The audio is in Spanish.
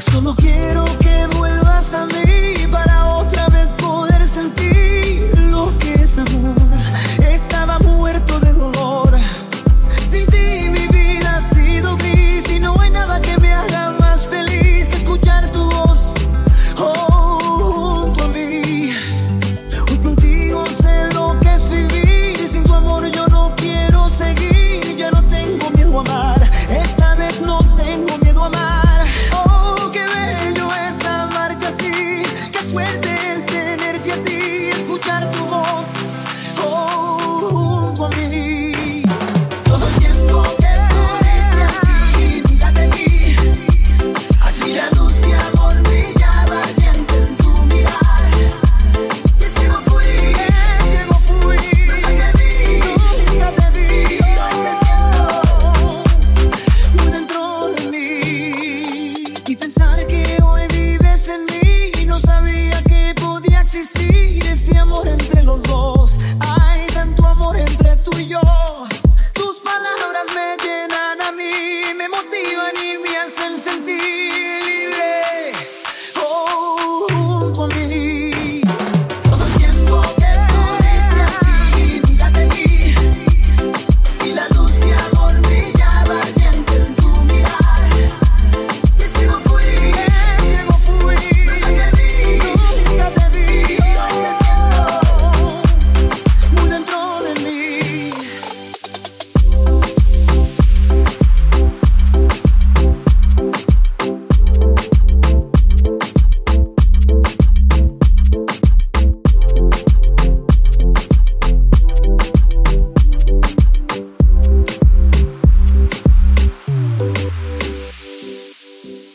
Solo quiero que motiva ni mi